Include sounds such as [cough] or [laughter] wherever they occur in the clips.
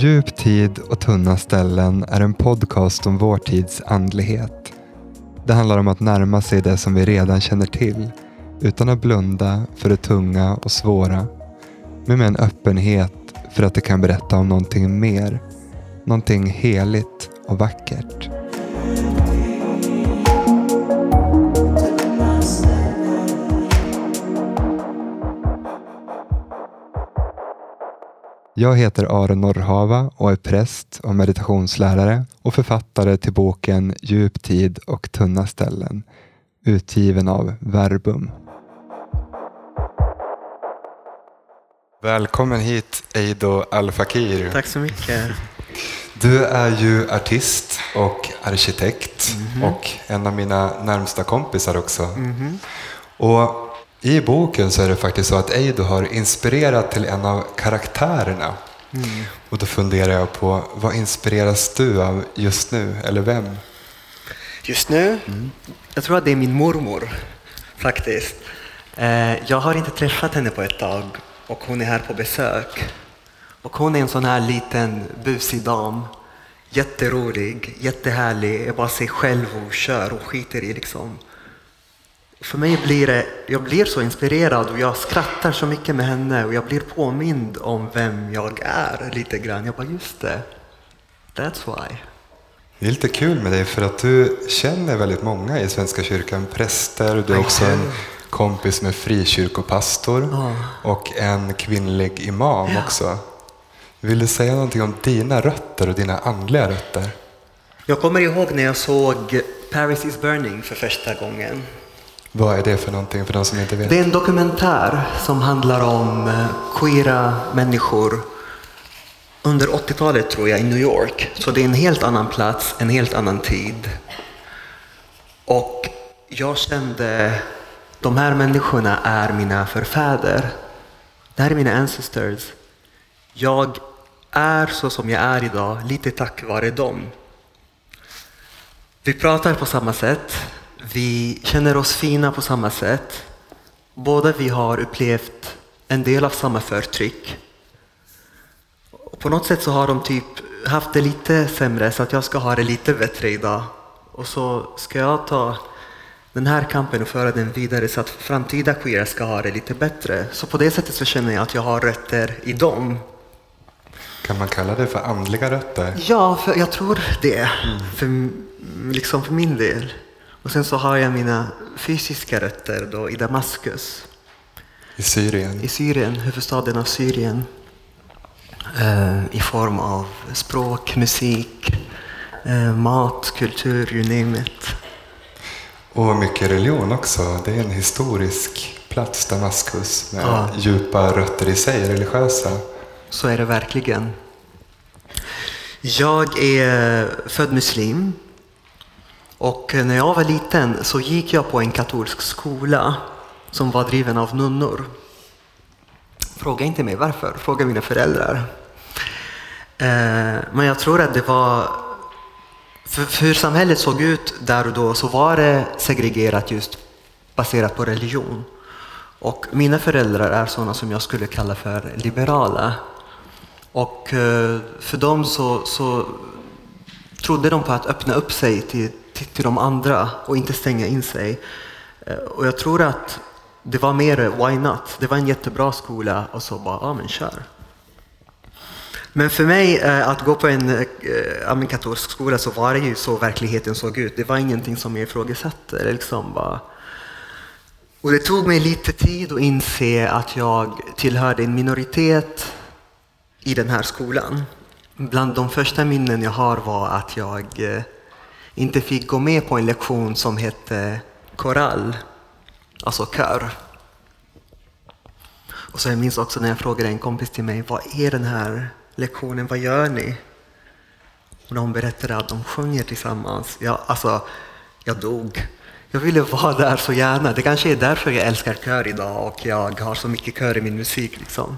Djup tid och tunna ställen är en podcast om vår tids andlighet. Det handlar om att närma sig det som vi redan känner till utan att blunda för det tunga och svåra. Men med en öppenhet för att det kan berätta om någonting mer. Någonting heligt och vackert. Jag heter Aron Norrhava och är präst och meditationslärare och författare till boken Djup tid och tunna ställen utgiven av Verbum. Välkommen hit Eido Al-Fakir. Tack så mycket. Du är ju artist och arkitekt Mhm. och en av mina närmsta kompisar också. Och i boken så är det faktiskt så att Eido har inspirerat till en av karaktärerna. Mm. Och då funderar jag på, vad inspireras du av just nu? Eller vem? Just nu, jag tror att det är min mormor faktiskt. Eh, jag har inte träffat henne på ett tag och hon är här på besök. Och hon är en sån här liten busig dam. Jätterolig, jättehärlig, är bara sig själv och kör och skiter i liksom. För mig blir det, jag blir så inspirerad och jag skrattar så mycket med henne och jag blir påmind om vem jag är lite grann. Jag bara, just det. That's why. Det är lite kul med dig för att du känner väldigt många i Svenska kyrkan. Präster, du är också en kompis med frikyrkopastor Ja. och en kvinnlig imam också. Vill du säga någonting om dina rötter och dina andliga rötter? Jag kommer ihåg när jag såg Paris is burning för första gången. Vad är det för någonting för de som inte vet? Det är en dokumentär som handlar om eh, queera människor under 80-talet tror jag i New York. Så det är en helt annan plats, en helt annan tid. Och jag kände, de här människorna är mina förfäder. Det här är mina ancestors. Jag är så som jag är idag, lite tack vare dem. Vi pratar på samma sätt. Vi känner oss fina på samma sätt. Båda vi har upplevt en del av samma förtryck. Och på något sätt så har de typ haft det lite sämre så att jag ska ha det lite bättre idag. Och så ska jag ta den här kampen och föra den vidare så att framtida queera ska ha det lite bättre. Så på det sättet så känner jag att jag har rötter i dem. Kan man kalla det för andliga rötter? Ja, för jag tror det. För, liksom för min del. Och sen så har jag mina fysiska rötter då i Damaskus. I Syrien? I Syrien, huvudstaden av Syrien. Eh, I form av språk, musik, eh, mat, kultur, you name it. Och mycket religion också. Det är en historisk plats, Damaskus, med Ja. djupa rötter i sig, religiösa. Så är det verkligen. Jag är född muslim. Och eh, när jag var liten så gick jag på en katolsk skola som var driven av nunnor. Fråga inte mig varför, fråga mina föräldrar. Eh, men jag tror att det var... För, hur samhället såg ut där och då så var det segregerat just baserat på religion. Och mina föräldrar är sådana som jag skulle kalla för liberala. Och eh, för dem så, så trodde de på att öppna upp sig till, till, till de andra och inte stänga in sig. Eh, och jag tror att det var mer why not? Det var en jättebra skola och så bara, ja men kör. Men för mig eh, att gå på en eh, katolsk skola så var det ju så verkligheten såg ut. Det var ingenting som jag ifrågasatte. Liksom bara... Och det tog mig lite tid att inse att jag tillhörde en minoritet i den här skolan. Bland de första minnen jag har var att jag eh, inte fick gå med på en lektion som hette korall, alltså kör. Och så jag minns också när jag frågade en kompis till mig, vad är den här lektionen, vad gör ni? Och de berättade att de sjunger tillsammans. Jag, alltså, jag dog. Jag ville vara där så gärna. Det kanske är därför jag älskar kör idag och jag har så mycket kör i min musik. Liksom.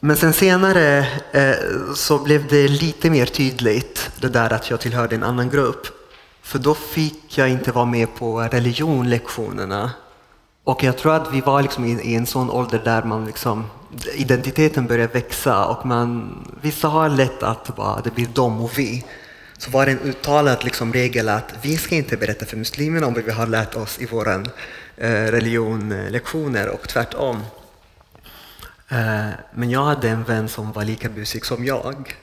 Men sen senare eh, så blev det lite mer tydligt det där att jag tillhörde en annan grupp. För då fick jag inte vara med på religionlektionerna. Och jag tror att vi var liksom i, en sån ålder där man liksom, identiteten börjar växa och man, vissa har lätt att bara, det blir de och vi. Så var det en uttalad liksom regel att vi ska inte berätta för muslimerna om vad vi har lärt oss i våra eh, religionlektioner och tvärtom. Eh, men jag hade en vän som var lika busig som jag.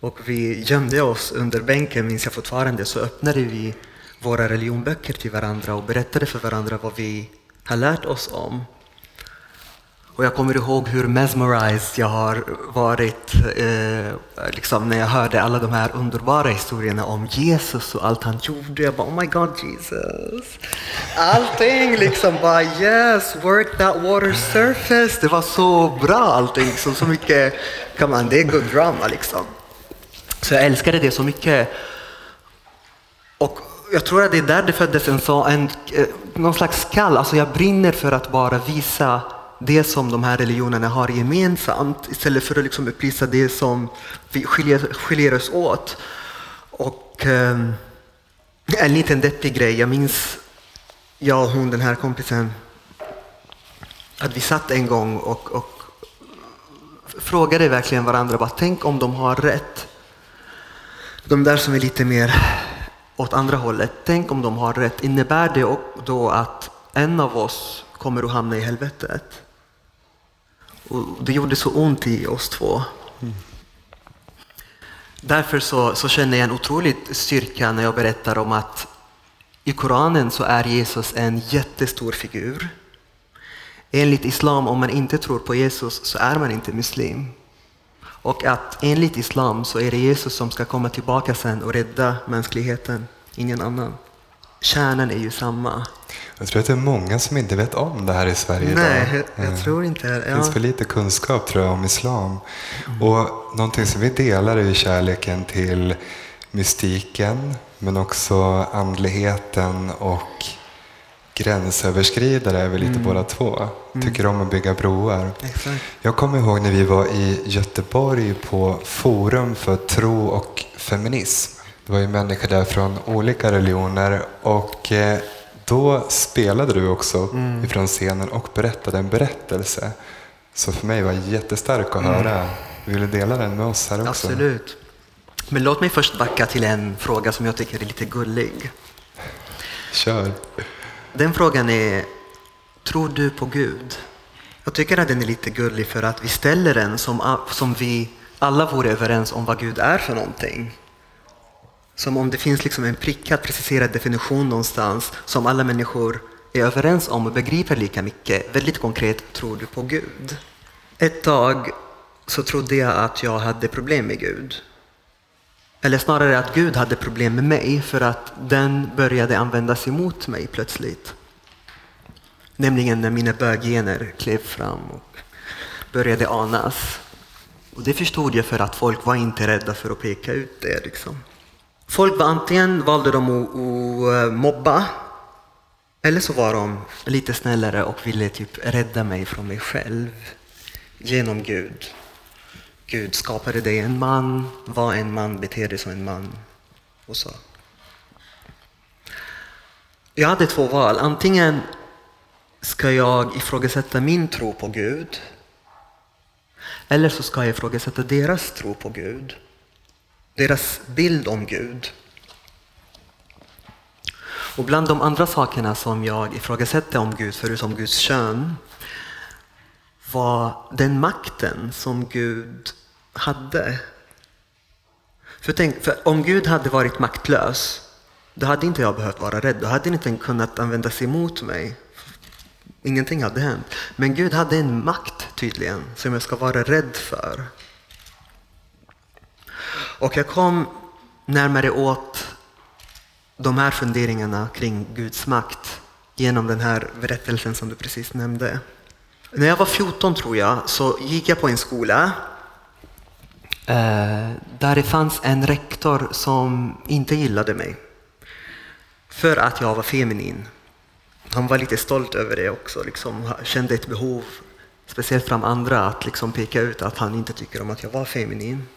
Och vi gömde oss under bänken, minns jag fortfarande, så öppnade vi våra religionböcker till varandra och berättade för varandra vad vi har lärt oss om. Och jag kommer ihåg hur mesmerized jag har varit eh, liksom när jag hörde alla de här underbara historierna om Jesus och allt han gjorde. Jag bara oh my god Jesus. Allting liksom bara yes, work that water surface. Det var så bra allting. Liksom, så mycket, come on, det är good drama liksom. Så jag älskade det så mycket. Och jag tror att det är där det föddes en, så, en, eh, någon slags kall. Alltså jag brinner för att bara visa det som de här religionerna har gemensamt istället för att liksom upplysa det som vi skiljer, skiljer oss åt. Och eh, en liten deppig grej, jag minns jag och hon, den här kompisen, att vi satt en gång och, och frågade verkligen varandra, bara, tänk om de har rätt. De där som är lite mer åt andra hållet, tänk om de har rätt. Innebär det då att en av oss kommer att hamna i helvetet? Och det gjorde så ont i oss två. Mm. Därför så, så känner jag en otrolig styrka när jag berättar om att i Koranen så är Jesus en jättestor figur. Enligt Islam, om man inte tror på Jesus så är man inte muslim. Och att enligt Islam så är det Jesus som ska komma tillbaka sen och rädda mänskligheten, ingen annan. Kärnan är ju samma. Jag tror att det är många som inte vet om det här i Sverige Nej, idag. jag, jag tror inte det. Ja. finns för lite kunskap tror jag om islam. Mm. Och någonting som vi delar är ju kärleken till mystiken, men också andligheten och gränsöverskridare är vi lite mm. båda två. Mm. Tycker om att bygga broar. Exakt. Jag kommer ihåg när vi var i Göteborg på Forum för tro och feminism. Det var ju människor där från olika religioner och eh, då spelade du också mm. ifrån scenen och berättade en berättelse. Så för mig var det jättestarkt att höra. Mm. Vill du dela den med oss här också? Absolut. Men låt mig först backa till en fråga som jag tycker är lite gullig. Kör. Den frågan är, tror du på Gud? Jag tycker att den är lite gullig för att vi ställer den som, som vi alla vore överens om vad Gud är för någonting. Som om det finns liksom en prickad, preciserad definition någonstans som alla människor är överens om och begriper lika mycket. Väldigt konkret, tror du på Gud? Ett tag så trodde jag att jag hade problem med Gud. Eller snarare att Gud hade problem med mig för att den började användas emot mig plötsligt. Nämligen när mina böggener klev fram och började anas. Och det förstod jag för att folk var inte rädda för att peka ut det. Liksom. Folk var antingen valde de att, att mobba eller så var de lite snällare och ville typ rädda mig från mig själv genom Gud. Gud skapade dig en man, var en man, bete dig som en man och så. Jag hade två val. Antingen ska jag ifrågasätta min tro på Gud eller så ska jag ifrågasätta deras tro på Gud deras bild om Gud. Och bland de andra sakerna som jag ifrågasatte om Gud, förutom Guds kön, var den makten som Gud hade. För, tänk, för om Gud hade varit maktlös, då hade inte jag behövt vara rädd. Då hade inte kunnat använda sig emot mig. Ingenting hade hänt. Men Gud hade en makt tydligen, som jag ska vara rädd för. Och jag kom närmare åt de här funderingarna kring Guds makt genom den här berättelsen som du precis nämnde. När jag var 14 tror jag så gick jag på en skola eh, där det fanns en rektor som inte gillade mig för att jag var feminin. Han var lite stolt över det också, liksom, kände ett behov, speciellt från andra, att liksom peka ut att han inte tycker om att jag var feminin.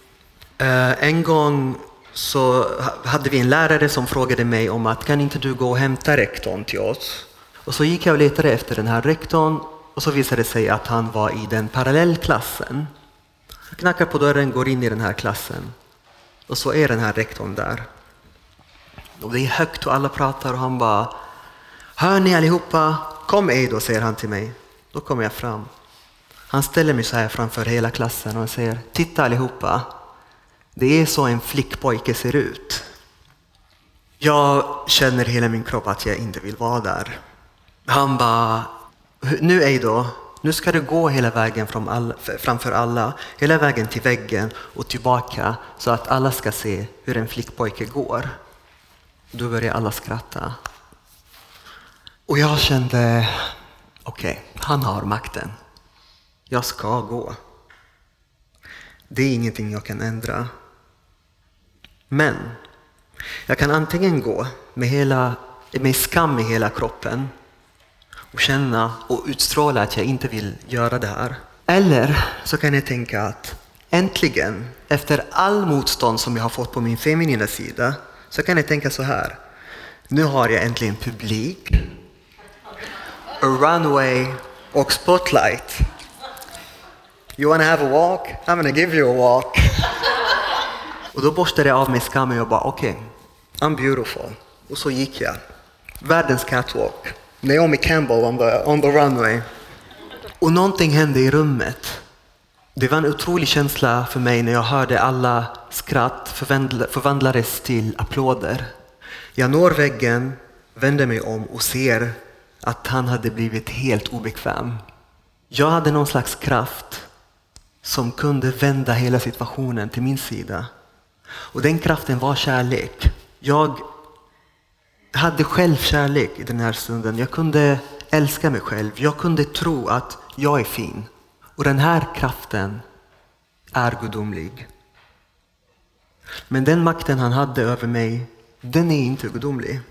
Eh, en gång så hade vi en lärare som frågade mig om att kan inte du gå och hämta rektorn till oss? Och så gick jag och letade efter den här rektorn och så visade det sig att han var i den parallellklassen. Jag knackar på dörren, går in i den här klassen och så är den här rektorn där. Och det är högt och alla pratar och han bara Hör ni allihopa, kom ej då, säger han till mig. Då kommer jag fram. Han ställer mig så här framför hela klassen och säger Titta allihopa, det är så en flickpojke ser ut. Jag känner hela min kropp att jag inte vill vara där. Han bara, nu Eido, då, nu ska du gå hela vägen framför alla, hela vägen till väggen och tillbaka så att alla ska se hur en flickpojke går. Då börjar alla skratta. Och jag kände, okej, okay, han har makten. Jag ska gå. Det är ingenting jag kan ändra. Men jag kan antingen gå med, hela, med skam i hela kroppen och känna och utstråla att jag inte vill göra det här. Eller så kan jag tänka att äntligen, efter all motstånd som jag har fått på min feminina sida, så kan jag tänka så här. Nu har jag äntligen publik, a runway och spotlight. You wanna have a walk? I'm gonna give you a walk. och då borstade jag av mig skammen och bara okej, okay, I'm beautiful. Och så gick jag. Världens catwalk. Naomi Campbell on the, on the runway. Och någonting hände i rummet. Det var en otrolig känsla för mig när jag hörde alla skratt förvandlades till applåder. Jag når väggen, vänder mig om och ser att han hade blivit helt obekväm. Jag hade någon slags kraft som kunde vända hela situationen till min sida. Och den kraften var kärlek. Jag hade självkärlek i den här stunden. Jag kunde älska mig själv. Jag kunde tro att jag är fin. Och den här kraften är gudomlig. Men den makten han hade över mig, den är inte gudomlig.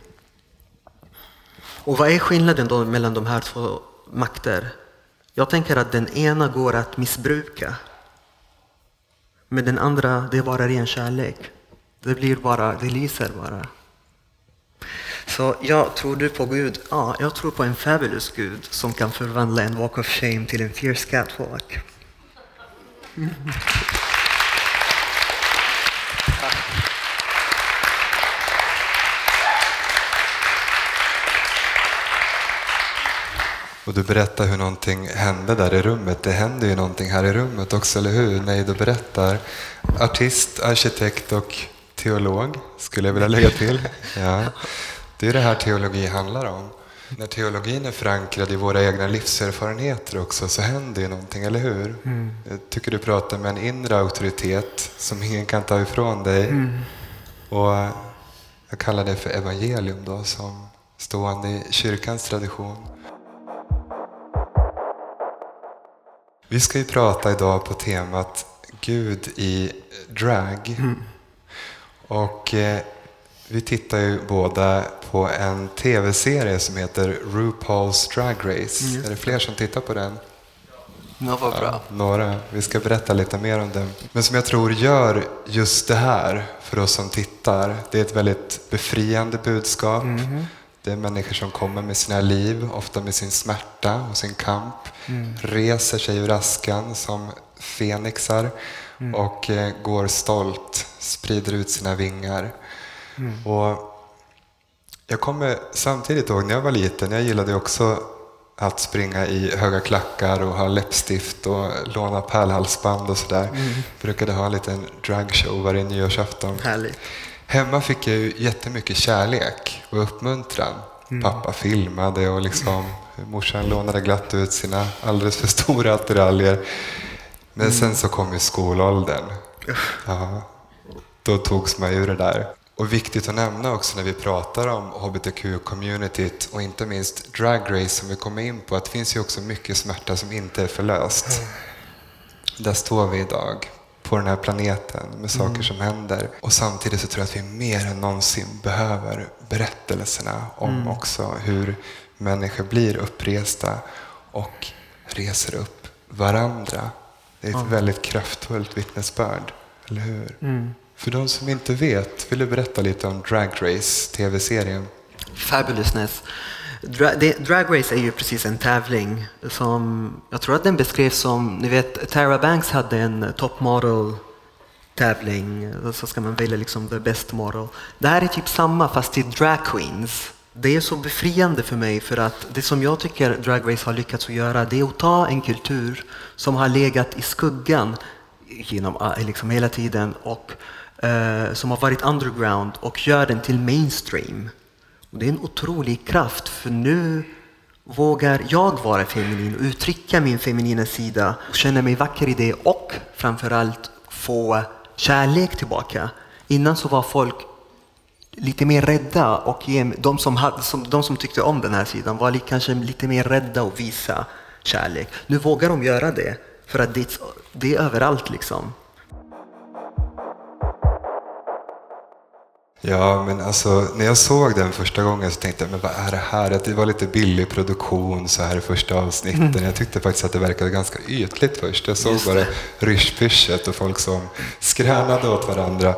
Och vad är skillnaden då mellan de här två makter? Jag tänker att den ena går att missbruka. Men den andra, det är bara ren kärlek. Det blir bara, det lyser bara. Så jag tror du på Gud? Ja, jag tror på en fabulous Gud som kan förvandla en walk of shame till en fierce catwalk. Och du berättar hur någonting hände där i rummet. Det händer ju någonting här i rummet också, eller hur? Nej, du berättar. Artist, arkitekt och teolog, skulle jag vilja lägga till. Ja. Det är det här teologi handlar om. När teologin är förankrad i våra egna livserfarenheter också så händer ju någonting, eller hur? Mm. Jag tycker du pratar med en inre auktoritet som ingen kan ta ifrån dig. Mm. Och jag kallar det för evangelium då, som stående i kyrkans tradition. Vi ska ju prata idag på temat Gud i drag. Mm. Och eh, vi tittar ju båda på en tv-serie som heter RuPaul's Drag Race. Mm. Är det fler som tittar på den? Ja, vad bra. Ja, några. Vi ska berätta lite mer om den. Men som jag tror gör just det här för oss som tittar. Det är ett väldigt befriande budskap. Mm. Det är människor som kommer med sina liv, ofta med sin smärta och sin kamp. Mm. Reser sig ur askan som fenixar mm. och eh, går stolt, sprider ut sina vingar. Mm. Och jag kommer samtidigt ihåg när jag var liten, jag gillade också att springa i höga klackar och ha läppstift och låna pärlhalsband och sådär. Mm. Brukade ha en liten dragshow varje nyårsafton. Härligt. Hemma fick jag ju jättemycket kärlek och uppmuntran. Mm. Pappa filmade och liksom, morsan lånade glatt ut sina alldeles för stora attiraljer. Men mm. sen så kom ju skolåldern. Ja, då togs man ur det där. Och viktigt att nämna också när vi pratar om hbtq-communityt och inte minst drag race som vi kommer in på, att det finns ju också mycket smärta som inte är förlöst. Mm. Där står vi idag på den här planeten med saker mm. som händer. Och samtidigt så tror jag att vi mer än någonsin behöver berättelserna om mm. också hur människor blir uppresta och reser upp varandra. Det är ett mm. väldigt kraftfullt vittnesbörd, eller hur? För de som inte vet, vill du berätta lite om Drag Race, tv-serien? Fabulousness. Dra Drag Race är ju precis en tävling som jag tror att den beskrevs som, ni vet Tara Banks hade en top model tävling, så ska man välja liksom the best model. Det här är typ samma fast till drag queens. Det är så befriande för mig för att det som jag tycker Drag Race har lyckats att göra det är att ta en kultur som har legat i skuggan genom liksom hela tiden och eh, som har varit underground och gör den till mainstream. Och det är en otrolig kraft för nu vågar jag vara feminin och uttrycka min feminina sida och känna mig vacker i det och framförallt få kärlek tillbaka. Innan så var folk lite mer rädda och de som, hade, som, de som tyckte om den här sidan var kanske lite mer rädda att visa kärlek. Nu vågar de göra det för att det, det är överallt liksom. Ja, men alltså när jag såg den första gången så tänkte jag, men vad är det här? Att det var lite billig produktion så här i första avsnitten. Mm. Jag tyckte faktiskt att det verkade ganska ytligt först. Jag såg bara ryschpyschet och folk som skränade åt varandra.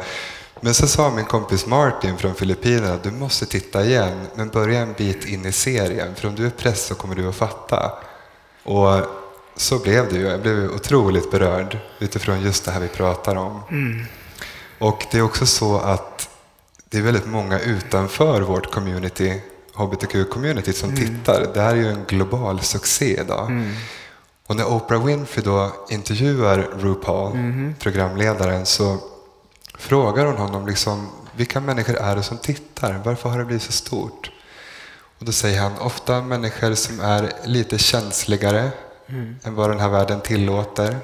Men så sa min kompis Martin från Filippinerna, du måste titta igen, men börja en bit in i serien, för om du är press så kommer du att fatta. Och så blev det ju. Jag blev otroligt berörd utifrån just det här vi pratar om. Mm. Och det är också så att det är väldigt många utanför vårt community, hbtq-community, som mm. tittar. Det här är ju en global succé idag. Mm. Och när Oprah Winfrey då intervjuar RuPaul, mm. programledaren, så frågar hon honom liksom, vilka människor är det som tittar? Varför har det blivit så stort? Och då säger han, ofta människor som är lite känsligare mm. än vad den här världen tillåter.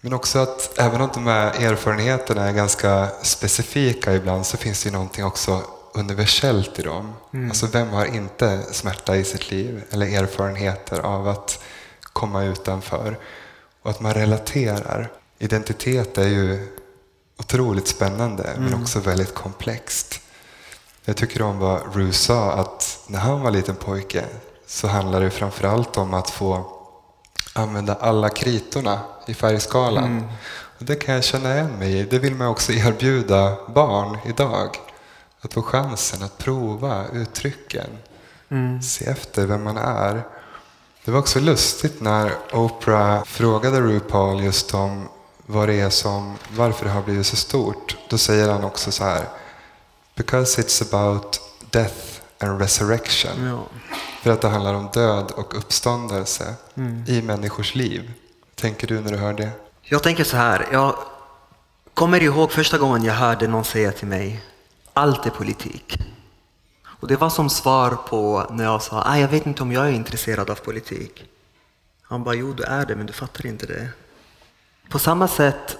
Men också att även om de här erfarenheterna är ganska specifika ibland så finns det ju någonting också universellt i dem. Mm. Alltså vem har inte smärta i sitt liv eller erfarenheter av att komma utanför? Och att man relaterar. Identitet är ju otroligt spännande mm. men också väldigt komplext. Jag tycker om vad Ru sa att när han var liten pojke så handlade det framförallt om att få använda alla kritorna i färgskalan. Mm. Och det kan jag känna igen mig i. Det vill man också erbjuda barn idag. Att få chansen att prova uttrycken. Mm. Se efter vem man är. Det var också lustigt när Oprah frågade RuPaul just om vad det är som, varför det har blivit så stort. Då säger han också så här. Because it's about death and resurrection. Ja. För att det handlar om död och uppståndelse mm. i människors liv. tänker du när du hör det? Jag tänker så här. Jag kommer ihåg första gången jag hörde någon säga till mig allt är politik. Och det var som svar på när jag sa ah, jag vet inte om jag är intresserad av politik. Han bara jo du är det men du fattar inte det. På samma sätt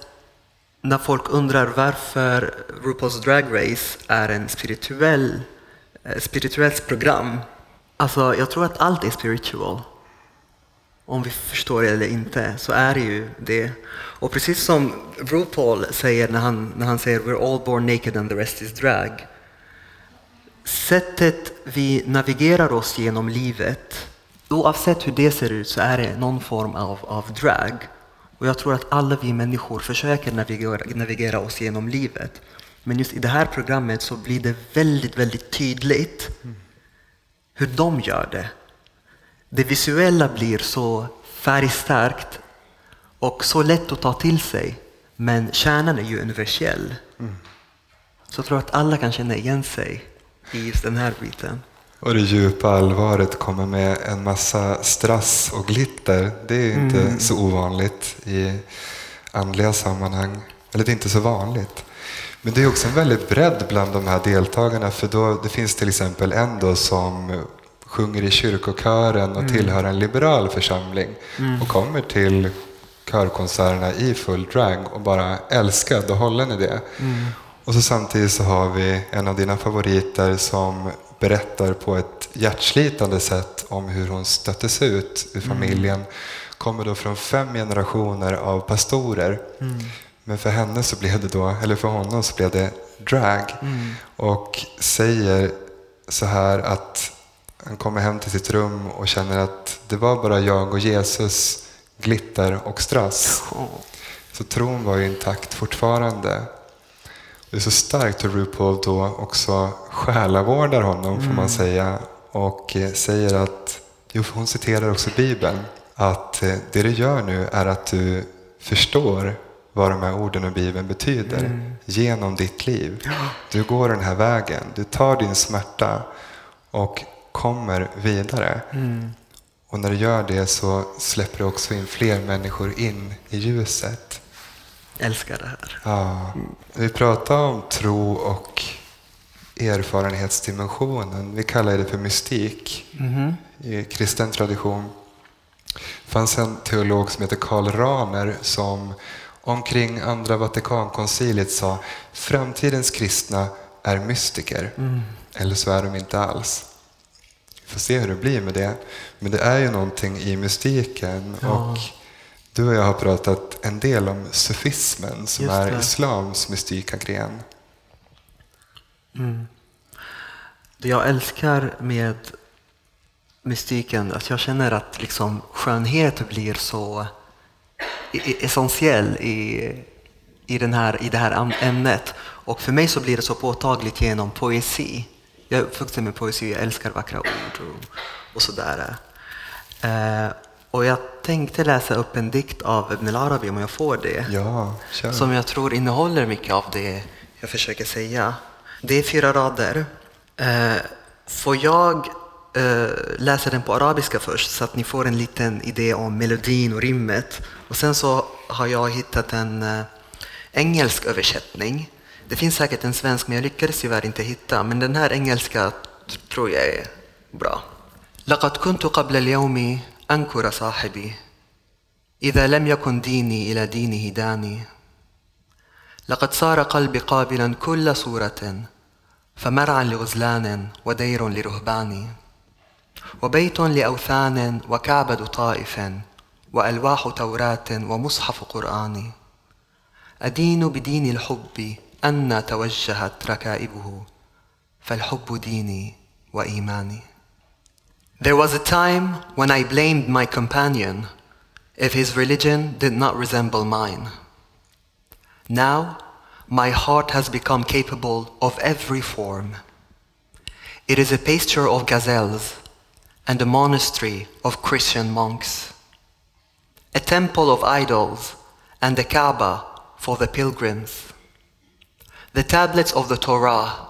när folk undrar varför RuPaul's Drag Race är en spirituell, eh, spirituellt program Alltså, jag tror att allt är spiritual. Om vi förstår det eller inte så är det ju det. Och precis som RuPaul säger när han, när han säger “We're all born naked and the rest is drag”. Sättet vi navigerar oss genom livet, oavsett hur det ser ut så är det någon form av, av drag. Och jag tror att alla vi människor försöker navigera, navigera oss genom livet. Men just i det här programmet så blir det väldigt, väldigt tydligt mm hur de gör det. Det visuella blir så färgstarkt och så lätt att ta till sig. Men kärnan är ju universell. Mm. Så jag tror att alla kan känna igen sig i just den här biten. Och det djupa allvaret kommer med en massa strass och glitter. Det är inte mm. så ovanligt i andliga sammanhang. Eller det är inte så vanligt. Men det är också en väldigt bredd bland de här deltagarna för då, det finns till exempel en då som sjunger i kyrkokören och mm. tillhör en liberal församling mm. och kommer till körkonserterna i full drag och bara älskad och hållen i det. Mm. Och så samtidigt så har vi en av dina favoriter som berättar på ett hjärtslitande sätt om hur hon stöttes ut ur mm. familjen. Kommer då från fem generationer av pastorer. Men för henne så blev det då, eller för honom så blev det drag. Mm. Och säger så här att han kommer hem till sitt rum och känner att det var bara jag och Jesus, glitter och strass. Så tron var ju intakt fortfarande. Det är så starkt hur RuPaul då också själavårdar honom, mm. får man mm. säga. och eh, säger att, jo, hon citerar också Bibeln, att eh, det du gör nu är att du förstår vad de här orden och Bibeln betyder mm. genom ditt liv. Du går den här vägen, du tar din smärta och kommer vidare. Mm. Och när du gör det så släpper du också in fler människor in i ljuset. Jag älskar det här. Ja. Vi pratar om tro och erfarenhetsdimensionen. Vi kallar det för mystik mm. i kristen tradition. Det fanns en teolog som heter Karl Rahner som omkring andra Vatikankonciliet sa framtidens kristna är mystiker. Mm. Eller så är de inte alls. Vi får se hur det blir med det. Men det är ju någonting i mystiken. Ja. Och du och jag har pratat en del om sufismen som är islams mystika gren. Mm. Det jag älskar med mystiken, att jag känner att liksom skönhet blir så essentiell i, i, den här, i det här ämnet. Och för mig så blir det så påtagligt genom poesi. Jag är uppvuxen med poesi, jag älskar vackra ord och, och sådär. Eh, och jag tänkte läsa upp en dikt av Ibn al-Arabi om jag får det. Ja, kör. Som jag tror innehåller mycket av det jag försöker säga. Det är fyra rader. Eh, får jag läsa den på arabiska först så att ni får en liten idé om melodin och rimmet. Och sen så har jag hittat en eh, engelsk översättning. Det finns säkert en svensk men jag lyckades tyvärr inte hitta. Men den här engelska tror jag är bra. لقد كنت قبل اليوم أنكر صاحبي إذا لم يكن ديني إلى دينه داني لقد صار قلبي قابلا كل صورة فمرعا لغزلان ودير لرهبان وبيت لأوثان وكعبد طائف وألواح توراة ومصحف قرآن أدين بدين الحب أن توجهت ركائبه فالحب ديني وإيماني There was a time when I blamed my companion if his religion did not resemble mine. Now, my heart has become capable of every form. It is a pasture of gazelles and a monastery of Christian monks, a temple of idols and a Kaaba for the pilgrims, the tablets of the Torah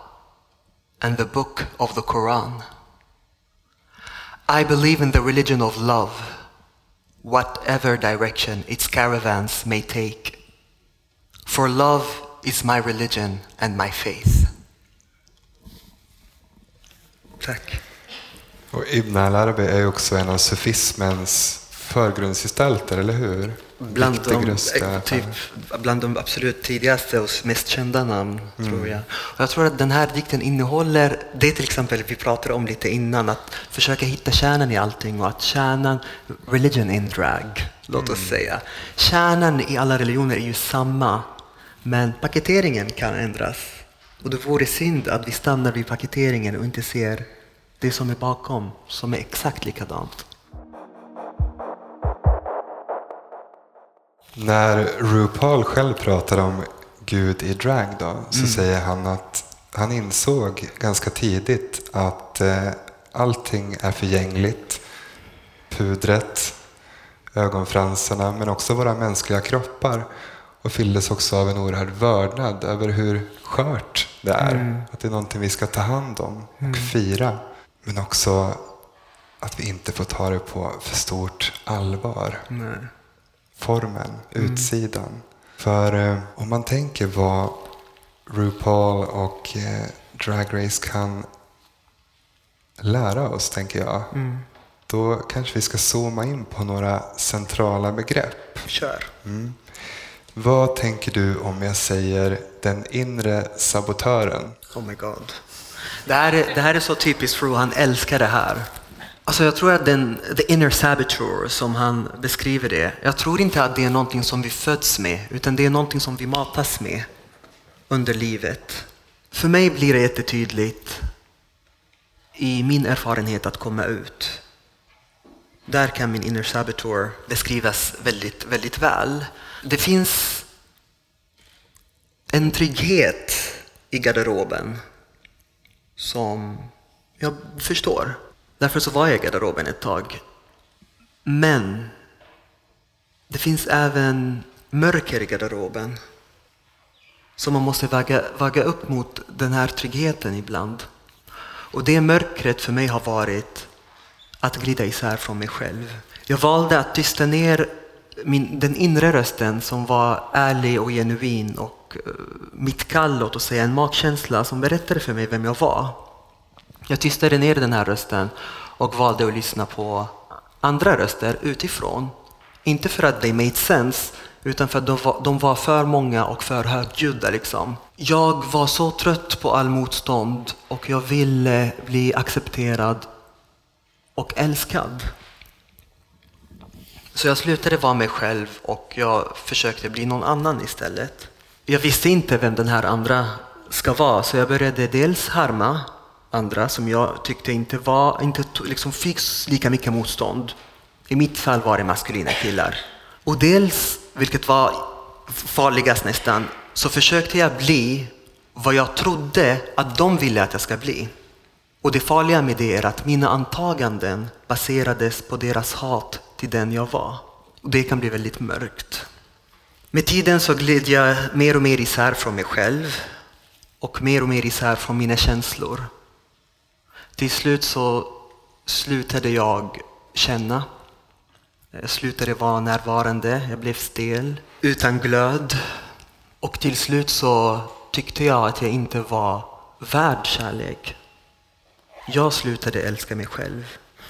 and the book of the Quran. I believe in the religion of love, whatever direction its caravans may take. For love is my religion and my faith. Tack. Och Ibn al-Arabi är också en av sufismens förgrundsgestalter, eller hur? Bland de, typ, bland de absolut tidigaste och mest kända namn, mm. tror jag. Och jag tror att den här dikten innehåller det till exempel vi pratade om lite innan, att försöka hitta kärnan i allting och att kärnan, religion in drag, låt oss mm. säga. Kärnan i alla religioner är ju samma, men paketeringen kan ändras. Och det vore synd att vi stannar vid paketeringen och inte ser det som är bakom, som är exakt likadant. När RuPaul själv pratar om Gud i drag då, så mm. säger han att han insåg ganska tidigt att eh, allting är förgängligt. Pudret, ögonfransarna, men också våra mänskliga kroppar. Och fylldes också av en oerhörd vördnad över hur skört det är. Mm. Att det är någonting vi ska ta hand om och mm. fira. Men också att vi inte får ta det på för stort allvar. Nej formen, mm. utsidan. För eh, om man tänker vad RuPaul och eh, Drag Race kan lära oss, tänker jag. Mm. Då kanske vi ska zooma in på några centrala begrepp. Kör. Mm. Vad tänker du om jag säger den inre sabotören? Oh my god. Det här är, det här är så typiskt Fru, han älskar det här. Alltså jag tror att den the inner saboteur som han beskriver det, jag tror inte att det är någonting som vi föds med, utan det är någonting som vi matas med under livet. För mig blir det jättetydligt i min erfarenhet att komma ut. Där kan min inner saboteur beskrivas väldigt, väldigt väl. Det finns en trygghet i garderoben som jag förstår. Därför så var jag i garderoben ett tag. Men det finns även mörker i garderoben. som man måste väga, väga upp mot den här tryggheten ibland. Och det mörkret för mig har varit att glida isär från mig själv. Jag valde att tysta ner min, den inre rösten som var ärlig och genuin och eh, mitt kall, låt oss säga en magkänsla som berättade för mig vem jag var. Jag tystade ner den här rösten och valde att lyssna på andra röster utifrån. Inte för att they made sense, utan för att de var, de var för många och för högljudda. Liksom. Jag var så trött på all motstånd och jag ville bli accepterad och älskad. Så jag slutade vara mig själv och jag försökte bli någon annan istället. Jag visste inte vem den här andra ska vara, så jag började dels harma andra som jag tyckte inte, var, inte liksom fick lika mycket motstånd. I mitt fall var det maskulina killar. Och dels, vilket var farligast nästan, så försökte jag bli vad jag trodde att de ville att jag ska bli. Och det farliga med det är att mina antaganden baserades på deras hat till den jag var. Och det kan bli väldigt mörkt. Med tiden så gled jag mer och mer isär från mig själv och mer och mer isär från mina känslor. Till slut så slutade jag känna. Jag slutade vara närvarande, jag blev stel, utan glöd. Och till slut så tyckte jag att jag inte var värd kärlek. Jag slutade älska mig själv.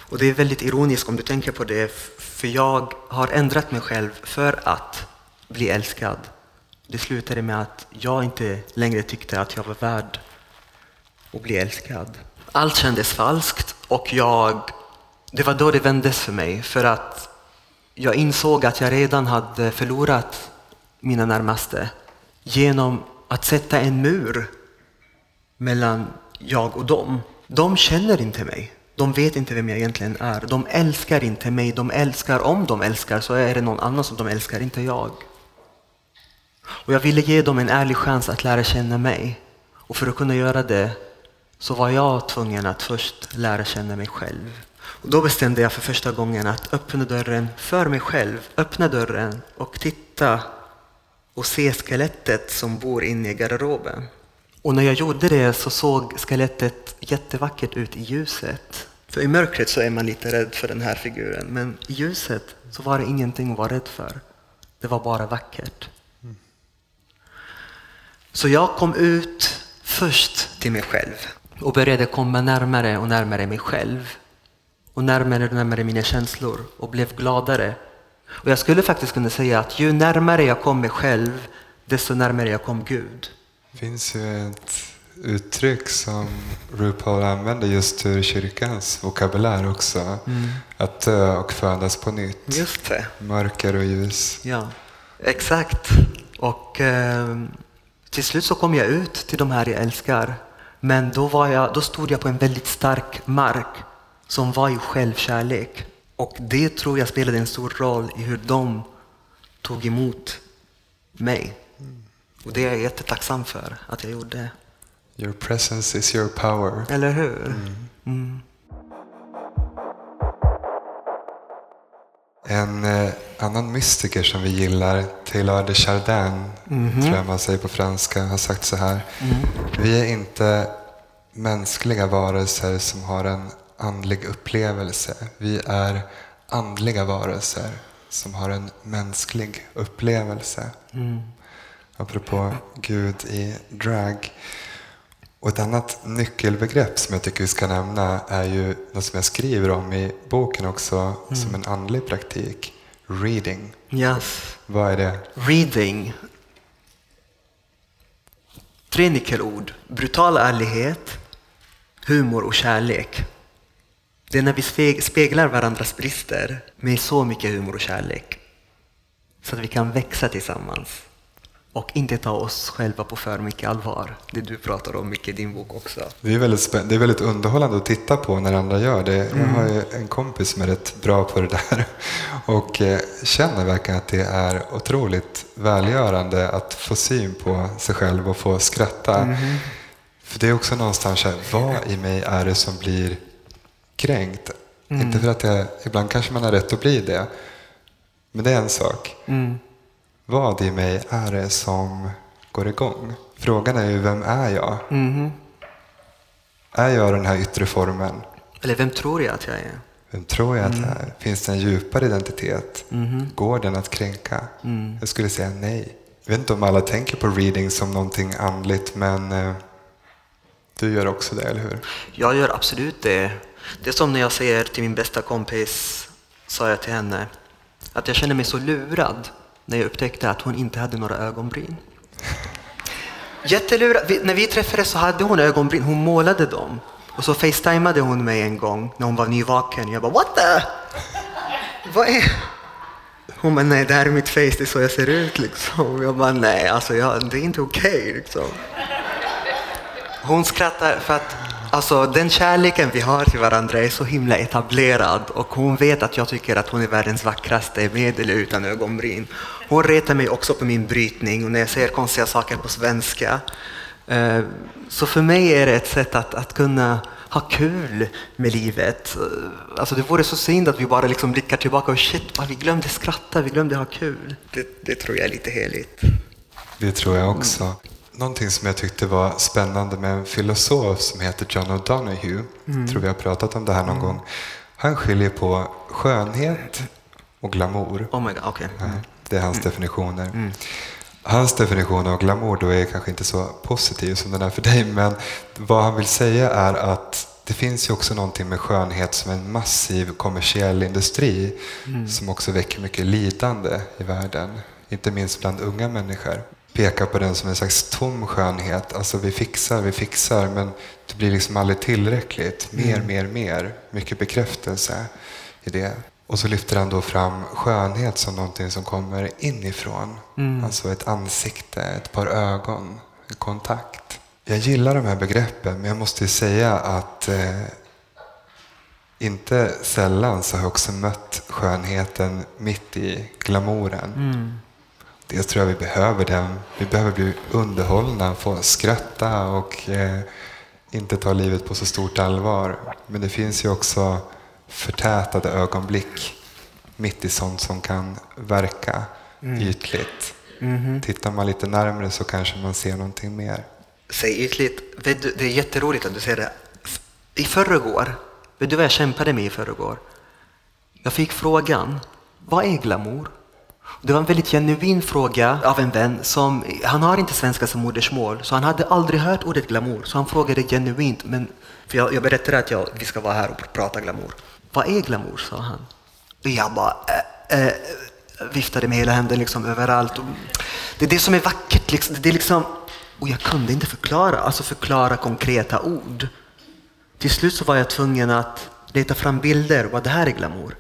Och det är väldigt ironiskt om du tänker på det, för jag har ändrat mig själv för att bli älskad. Det slutade med att jag inte längre tyckte att jag var värd att bli älskad. Allt kändes falskt och jag, det var då det vändes för mig. För att jag insåg att jag redan hade förlorat mina närmaste genom att sätta en mur mellan jag och dem. De känner inte mig. De vet inte vem jag egentligen är. De älskar inte mig. De älskar, om de älskar, så är det någon annan som de älskar, inte jag. Och jag ville ge dem en ärlig chans att lära känna mig. Och för att kunna göra det så var jag tvungen att först lära känna mig själv. Och då bestämde jag för första gången att öppna dörren för mig själv. Öppna dörren och titta och se skelettet som bor inne i garderoben. Och när jag gjorde det så såg skelettet jättevackert ut i ljuset. För i mörkret så är man lite rädd för den här figuren, men i ljuset så var det ingenting att vara rädd för. Det var bara vackert. Så jag kom ut först till mig själv och började komma närmare och närmare mig själv och närmare och närmare mina känslor och blev gladare. Och jag skulle faktiskt kunna säga att ju närmare jag kom mig själv, desto närmare jag kom Gud. Det finns ju ett uttryck som RuPaul använder just ur kyrkans vokabulär också. Mm. Att dö och födas på nytt. Just det. Mörker och ljus. Ja, exakt. Och eh, till slut så kom jag ut till de här jag älskar. Men då, var jag, då stod jag på en väldigt stark mark som var i självkärlek. Och det tror jag spelade en stor roll i hur de tog emot mig. Och det är jag jättetacksam för att jag gjorde. Your presence is your power. Eller hur? Mm. Mm. En eh, annan mystiker som vi gillar, Taylor de Chardin, mm -hmm. tror jag man säger på franska, har sagt så här. Mm. Vi är inte mänskliga varelser som har en andlig upplevelse. Vi är andliga varelser som har en mänsklig upplevelse. Mm. Apropå Gud i drag. Och ett annat nyckelbegrepp som jag tycker vi ska nämna är ju något som jag skriver om i boken också mm. som en andlig praktik. Reading. Yes. Vad är det? Reading. Tre nyckelord. Brutal ärlighet, humor och kärlek. Det är när vi speglar varandras brister med så mycket humor och kärlek så att vi kan växa tillsammans och inte ta oss själva på för mycket allvar. Det du pratar om mycket i din bok också. Det är väldigt, det är väldigt underhållande att titta på när andra gör det. Mm. Jag har ju en kompis som är rätt bra på det där [laughs] och eh, känner verkligen att det är otroligt välgörande att få syn på sig själv och få skratta. Mm. För det är också någonstans här, vad i mig är det som blir kränkt. Inte för att jag, ibland kanske man har rätt att bli det. Men det är en sak. Vad i mig är det som går igång? Frågan är ju, vem är jag? Är jag den här yttre formen? Eller vem tror jag att jag är? Vem tror jag att jag är? Finns det en djupare identitet? Går den att kränka? Jag skulle säga nej. Jag vet inte om alla tänker på reading som någonting andligt, men eh, du gör också det, eller hur? Jag gör absolut det. Det är som när jag säger till min bästa kompis, sa jag till henne, att jag känner mig så lurad när jag upptäckte att hon inte hade några ögonbryn. Jättelurad. Vi, när vi träffades så hade hon ögonbryn, hon målade dem. Och så facetimade hon mig en gång när hon var nyvaken. Jag bara what the? Vad är... Hon bara nej det här är mitt face, det är så jag ser ut liksom. Jag bara nej alltså jag, det är inte okej liksom. Hon skrattar för att alltså, den kärleken vi har till varandra är så himla etablerad och hon vet att jag tycker att hon är världens vackraste med eller utan ögonbryn. Hon retar mig också på min brytning och när jag säger konstiga saker på svenska. Eh, Så för mig är det ett sätt att, att kunna ha kul med livet. Eh, Alltså det vore så synd att vi bara liksom blickar tillbaka och shit, vi glömde skratta, vi glömde ha kul. Det, det tror jag är lite heligt. Det tror jag också. Någonting som jag tyckte var spännande med en filosof som heter John O'Donohue, tror vi har pratat om det här någon gång. Han skiljer på skönhet och glamour. Oh my god, okej. Nej, Det är hans definitioner. Hans definition av glamour då är kanske inte så positiv som den är för dig, men vad han vill säga är att det finns ju också någonting med skönhet som en massiv kommersiell industri som också väcker mycket lidande i världen, inte minst bland unga människor. Pekar på den som en slags tom skönhet, alltså vi fixar, vi fixar, men det blir liksom aldrig tillräckligt. Mer, mer, mer. Mycket bekräftelse i det. Och så lyfter han då fram skönhet som någonting som kommer inifrån. Alltså ett ansikte, ett par ögon, en kontakt. Jag gillar de här begreppen men jag måste ju säga att eh, inte sällan så har jag också mött skönheten mitt i glamouren. Dels tror jag vi behöver den. Vi behöver bli underhållna, få skratta och eh, inte ta livet på så stort allvar. Men det finns ju också förtätade ögonblick mitt i sånt som kan verka ytligt. Tittar man lite närmre så kanske man ser någonting mer. Säg ytligt, vet du, det är jätteroligt att du säger det. I förrgår, vet du vad jag kämpade med i förrgår? Jag fick frågan, vad är glamour? Det var en väldigt genuin fråga av en vän som, han har inte svenska som modersmål, så han hade aldrig hört ordet glamour. Så han frågade genuint, men, för jag, jag berättade att jag, vi ska vara här och prata glamour. Vad är glamour? sa han. Och jag bara äh, äh, viftade med hela händen liksom överallt. Och det är det som är vackert. Liksom. Det är liksom, och jag kunde inte förklara, alltså förklara konkreta ord. Till slut så var jag tvungen att leta fram bilder. Vad det här är glamour.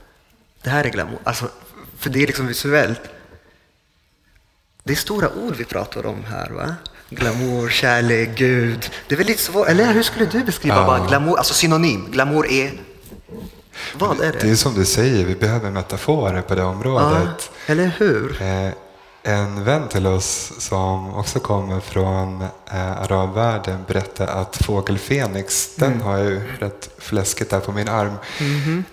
Det här är glamour. Alltså, för det är liksom visuellt. Det är stora ord vi pratar om här va? Glamour, kärlek, Gud. Det är väldigt svårt. Eller hur skulle du beskriva Ja. bara glamour? Alltså synonym. Glamour är... Vad är det? Det är som du säger, vi behöver metaforer på det ja, området. eller hur? Eh, en vän till oss som också kommer från eh, arabvärlden berättade att fågel Fenix, den har jag ju rätt fläskigt där på min arm.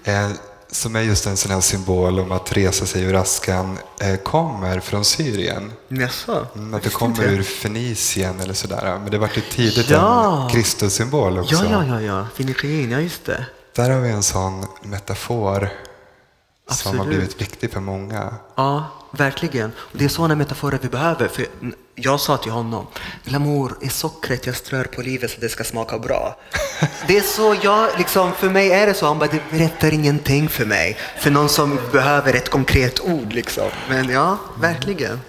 Eh, som är just en sån här symbol om att resa sig ur askan, eh, kommer från Syrien. Jaså? Mm, att det kommer ur Fenicien eller sådär. Men det var ju tidigt Ja. en Kristussymbol också. Ja, ja, ja, ja. Fenician, ja just det. Där har vi en sån metafor som har Absolut. blivit viktig för många. Ja, verkligen. Och det är sådana metaforer vi behöver. För jag sa till honom, glamour är sockret jag strör på livet så det ska smaka bra. [laughs] Det är så jag, liksom, för mig är det så. Han bara, det berättar ingenting för mig. För någon som behöver ett konkret ord liksom. Men ja, verkligen.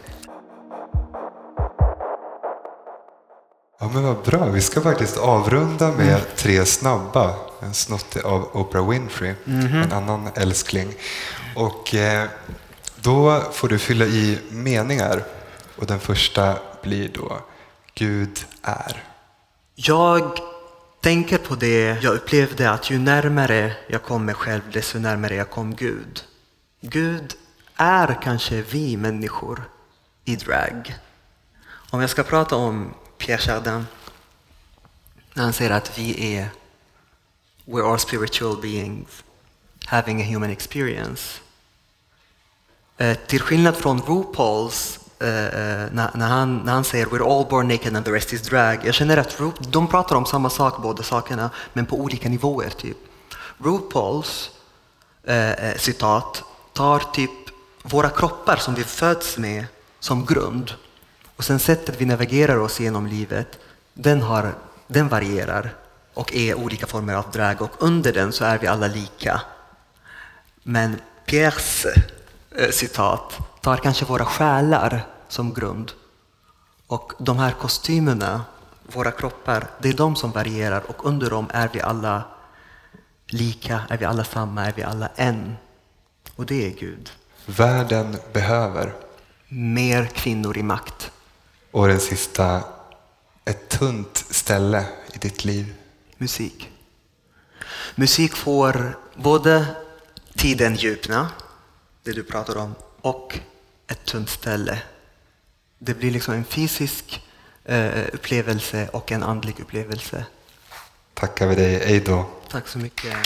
Ja men vad bra, vi ska faktiskt avrunda med Mm. tre snabba. En snott av Oprah Winfrey, Mhm. en annan älskling. Och eh, då får du fylla i meningar. Och den första blir då Gud är. Jag tänker på det jag upplevde att ju närmare jag kom mig själv, desto närmare jag kom Gud. Gud är kanske vi människor i drag. Om jag ska prata om Pierre Chardin, när han säger att vi är we are spiritual beings having a human experience. Eh, till skillnad från RuPauls eh, eh, när, när, han, när han säger “We're all born naked and the rest is drag”. Jag känner att Ru, de pratar om samma sak, båda sakerna, men på olika nivåer. typ. RuPauls eh, eh citat tar typ våra kroppar som vi föds med som grund och sen sättet vi navigerar oss genom livet, den, har, den varierar och är olika former av drag och under den så är vi alla lika. Men Pierres eh, citat tar kanske våra själar som grund. Och de här kostymerna, våra kroppar, det är de som varierar och under dem är vi alla lika, är vi alla samma, är vi alla en. Och det är Gud. Världen behöver. Mer kvinnor i makt. Och den sista, ett tunt ställe i ditt liv. Musik. Musik får både tiden djupna, det du pratar om, och ett tunt ställe. Det blir liksom en fysisk eh, upplevelse och en andlig upplevelse. Tackar vi dig, Eido. Tack så mycket.